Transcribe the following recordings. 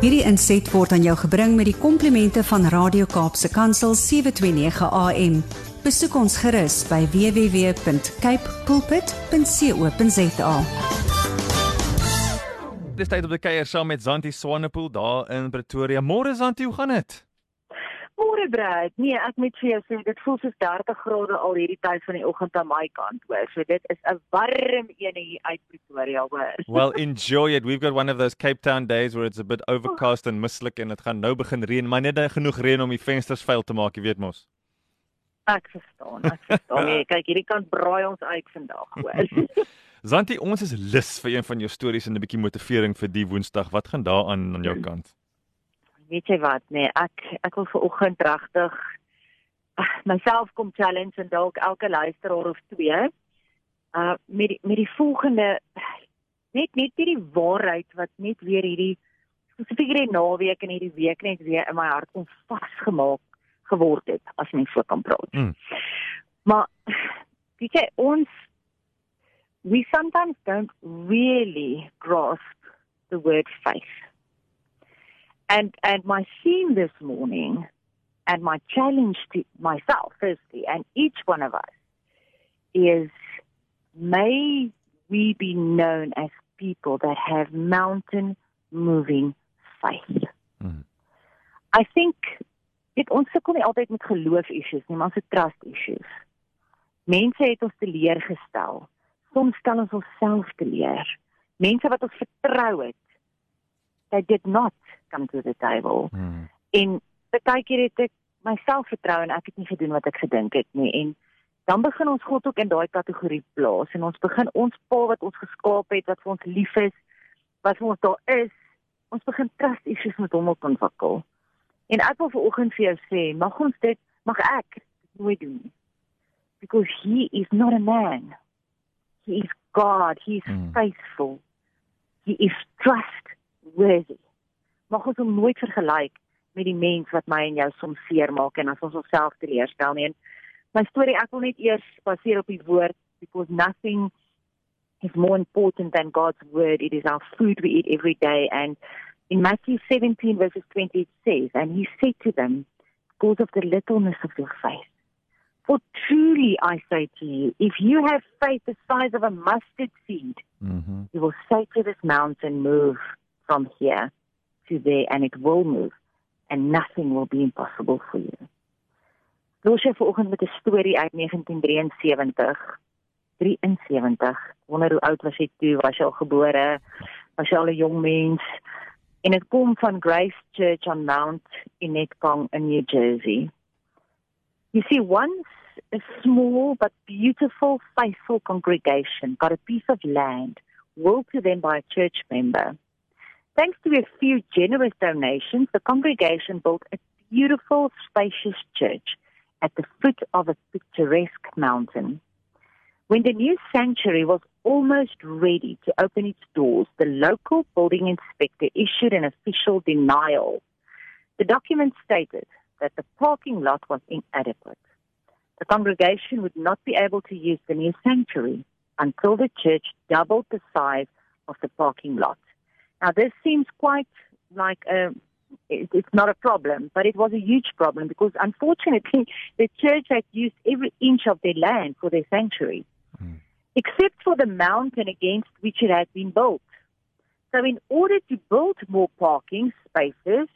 Hierdie inset word aan jou gebring met die komplimente van Radio Kaapse Kansel 729 AM. Besoek ons gerus by www.cape pulpit.co.za. Dis tyd om te kuier saam met Zanti Swanepoel daar in Pretoria. Môre Zanti, hoe gaan dit? Môre Brad. Nee, ek moet vir jou sê dit voel soos 30 grade al hierdie tyd van die oggend aan my kant, hoor. So dit is 'n warm een hier uit Pretoria, hoor. Well, enjoy it. We've got one of those Cape Town days where it's a bit overcast and mislik en dit gaan nou begin reën, maar net genoeg reën om die vensters vuil te maak, jy weet mos. Ek verstaan. Ek verstaan. Nee, kyk, hierdie kant braai ons uit vandag, hoor. Zanti, ons is lus vir een van jou stories en 'n bietjie motivering vir die Woensdag. Wat gaan daar aan aan jou kant? Weet jy wat nee ek ek wil ver oggend regtig ah, myself kom challenge en dalk elke luisteraar of twee uh met die, met die volgende net net hierdie waarheid wat net weer hierdie spesifiek hierdie naweek en hierdie week net weer in my hart kom vasgemaak geword het as mens voor kan praat. Mm. Maar weet jy ons we sometimes don't really grasp the word faith. And and my theme this morning and my challenge to myself firstly and each one of us is may we be known as people that have mountain moving faith. Mm. I think dit ons sukkel nie altyd met geloof issues nie, maar se trust issues. Mense het ons teleurgestel. Soms stel ons onsself teleur. Mense wat ons vertrou het, they did not come to the table. Hmm. En baie keer het ek myself vertrou en ek het nie gedoen wat ek gedink het nie en dan begin ons God ook in daai kategorie plaas en ons begin ons pa wat ons geskaap het, wat vir ons lief is, wat vir ons daar is, ons begin trust issues met hom op ontwikkel. En ek wil vanoggend vir jou sê, mag ons dit mag ek nooit doen. Because he is not a man. He is God. He is mm. faithful. He is trustworthy mag ons hom nooit vergelyk met die mens wat my en jou soms seermaak en as ons onsself teleurstel nie. En my storie ek wil net eers baseer op die woord because nothing is more important than God's word. It is our food we eat every day and in Matthew 17 verses 20 it says and he said to them because of the littleness of your faith For truly I say to you, if you have faith the size of a mustard seed, mm-hmm. you will say to this mountain, move from here to there and it will move and nothing will be impossible for you. Los jy vanoggend met 'n storie uit 1973. 73. Wonder hoe oud was jy toe? Was jy al gebore? Was jy al 'n jong mens? En dit kom van Grace Church on Mount in Netcong in New Jersey. You see once a small but beautiful faithful congregation got a piece of land willed to them by a church member. Thanks to a few generous donations, the congregation built a beautiful, spacious church at the foot of a picturesque mountain. When the new sanctuary was almost ready to open its doors, the local building inspector issued an official denial. The document stated that the parking lot was inadequate. The congregation would not be able to use the new sanctuary until the church doubled the size of the parking lot. Now, this seems quite like a, it's not a problem, but it was a huge problem because unfortunately the church had used every inch of their land for their sanctuary, mm. except for the mountain against which it had been built. So, in order to build more parking spaces,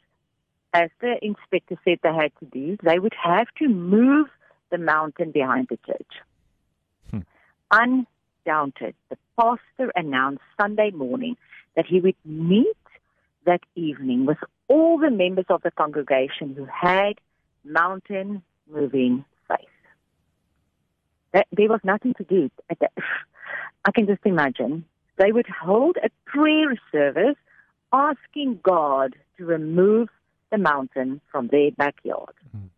as the inspector said they had to do, they would have to move the mountain behind the church. Hmm. Undaunted, the pastor announced Sunday morning that he would meet that evening with all the members of the congregation who had mountain moving faith. That, there was nothing to do. I can just imagine. They would hold a prayer service asking God to remove the mountain from their backyard mm.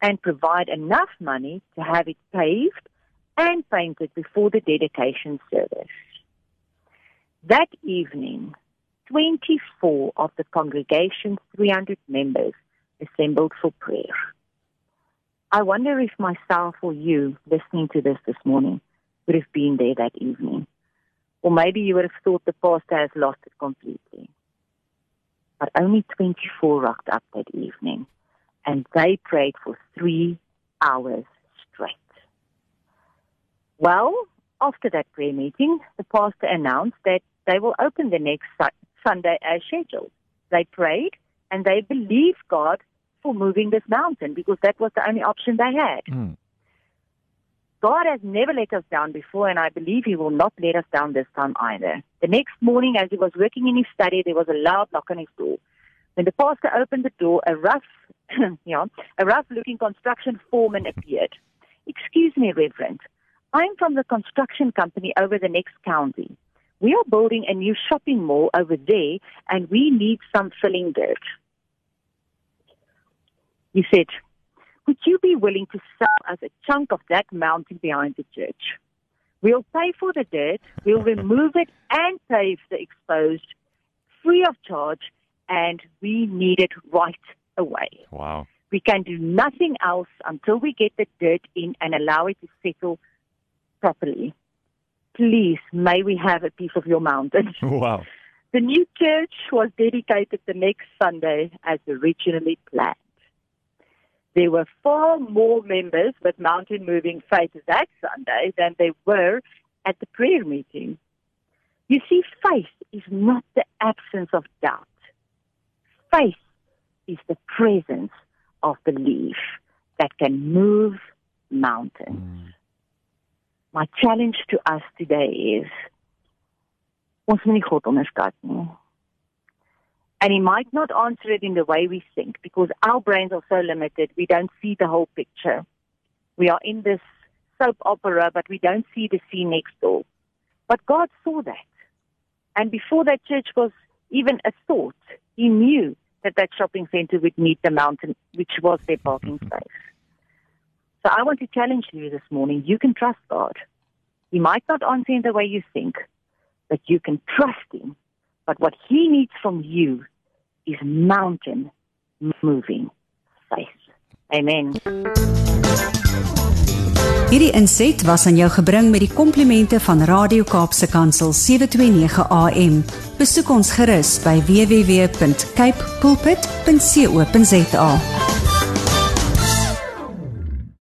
and provide enough money to have it paved and painted before the dedication service. That evening, 24 of the congregation's 300 members assembled for prayer. I wonder if myself or you listening to this this morning would have been there that evening. Or maybe you would have thought the pastor has lost it completely. but only 24 rocked up that evening. And they prayed for three hours straight. Well, after that prayer meeting, the pastor announced that they will open the next Sunday as scheduled. They prayed and they believed God for moving this mountain because that was the only option they had. Mm. God has never let us down before, and I believe He will not let us down this time either. The next morning, as he was working in his study, there was a loud knock on his door. When the pastor opened the door, a rough, yeah, a rough-looking construction foreman appeared. Excuse me, Reverend. I'm from the construction company over the next county. We are building a new shopping mall over there, and we need some filling dirt. He said, Would you be willing to sell us a chunk of that mountain behind the church? We'll pay for the dirt, we'll remove it and pave the exposed free of charge, and we need it right away. Wow. We can do nothing else until we get the dirt in and allow it to settle properly. Please, may we have a piece of your mountain. Wow. The new church was dedicated the next Sunday as originally planned. There were far more members with mountain moving faith that Sunday than there were at the prayer meeting. You see, faith is not the absence of doubt. Faith is the presence of belief that can move mountains. Mm. My challenge to us today is ons moet nie God onderskat nie. And he might not answer it in the way we think because our brains are so limited, we don't see the whole picture. We are in this soap opera, but we don't see the scene next door. But God saw that. And before that church was even a thought, he knew that that shopping center would meet the mountain, which was their parking space. So I want to challenge you this morning. You can trust God. He might not answer in the way you think, but you can trust him but what he needs from you is mountain moving faith. Amen. Hierdie inset was aan jou gebring met die komplimente van Radio Kaapse Kansel 729 AM. Besoek ons gerus by www.cape pulpit.co.za.